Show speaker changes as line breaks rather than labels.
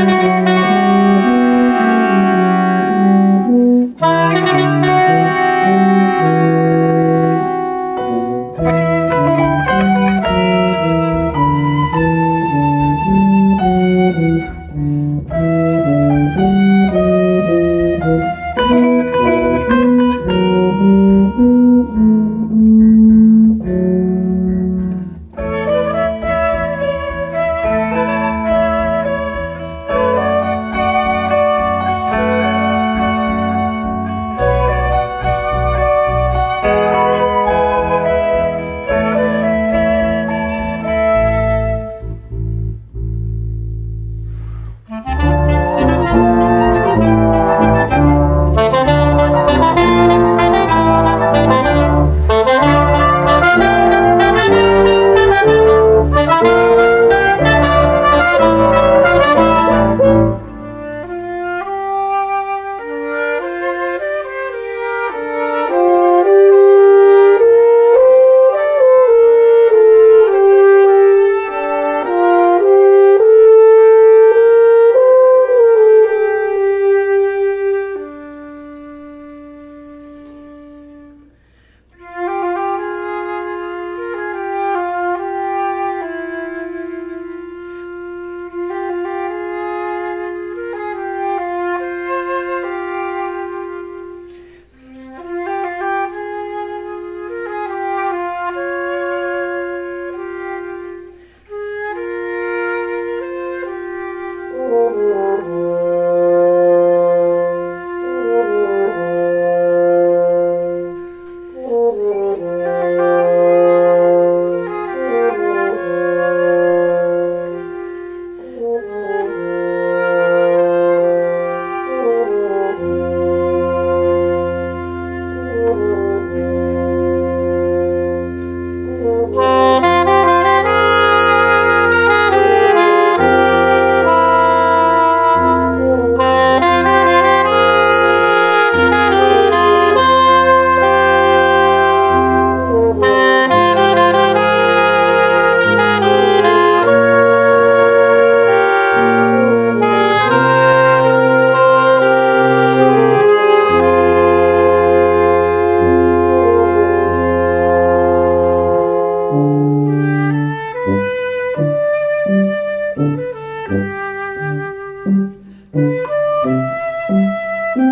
Thank you.
Thank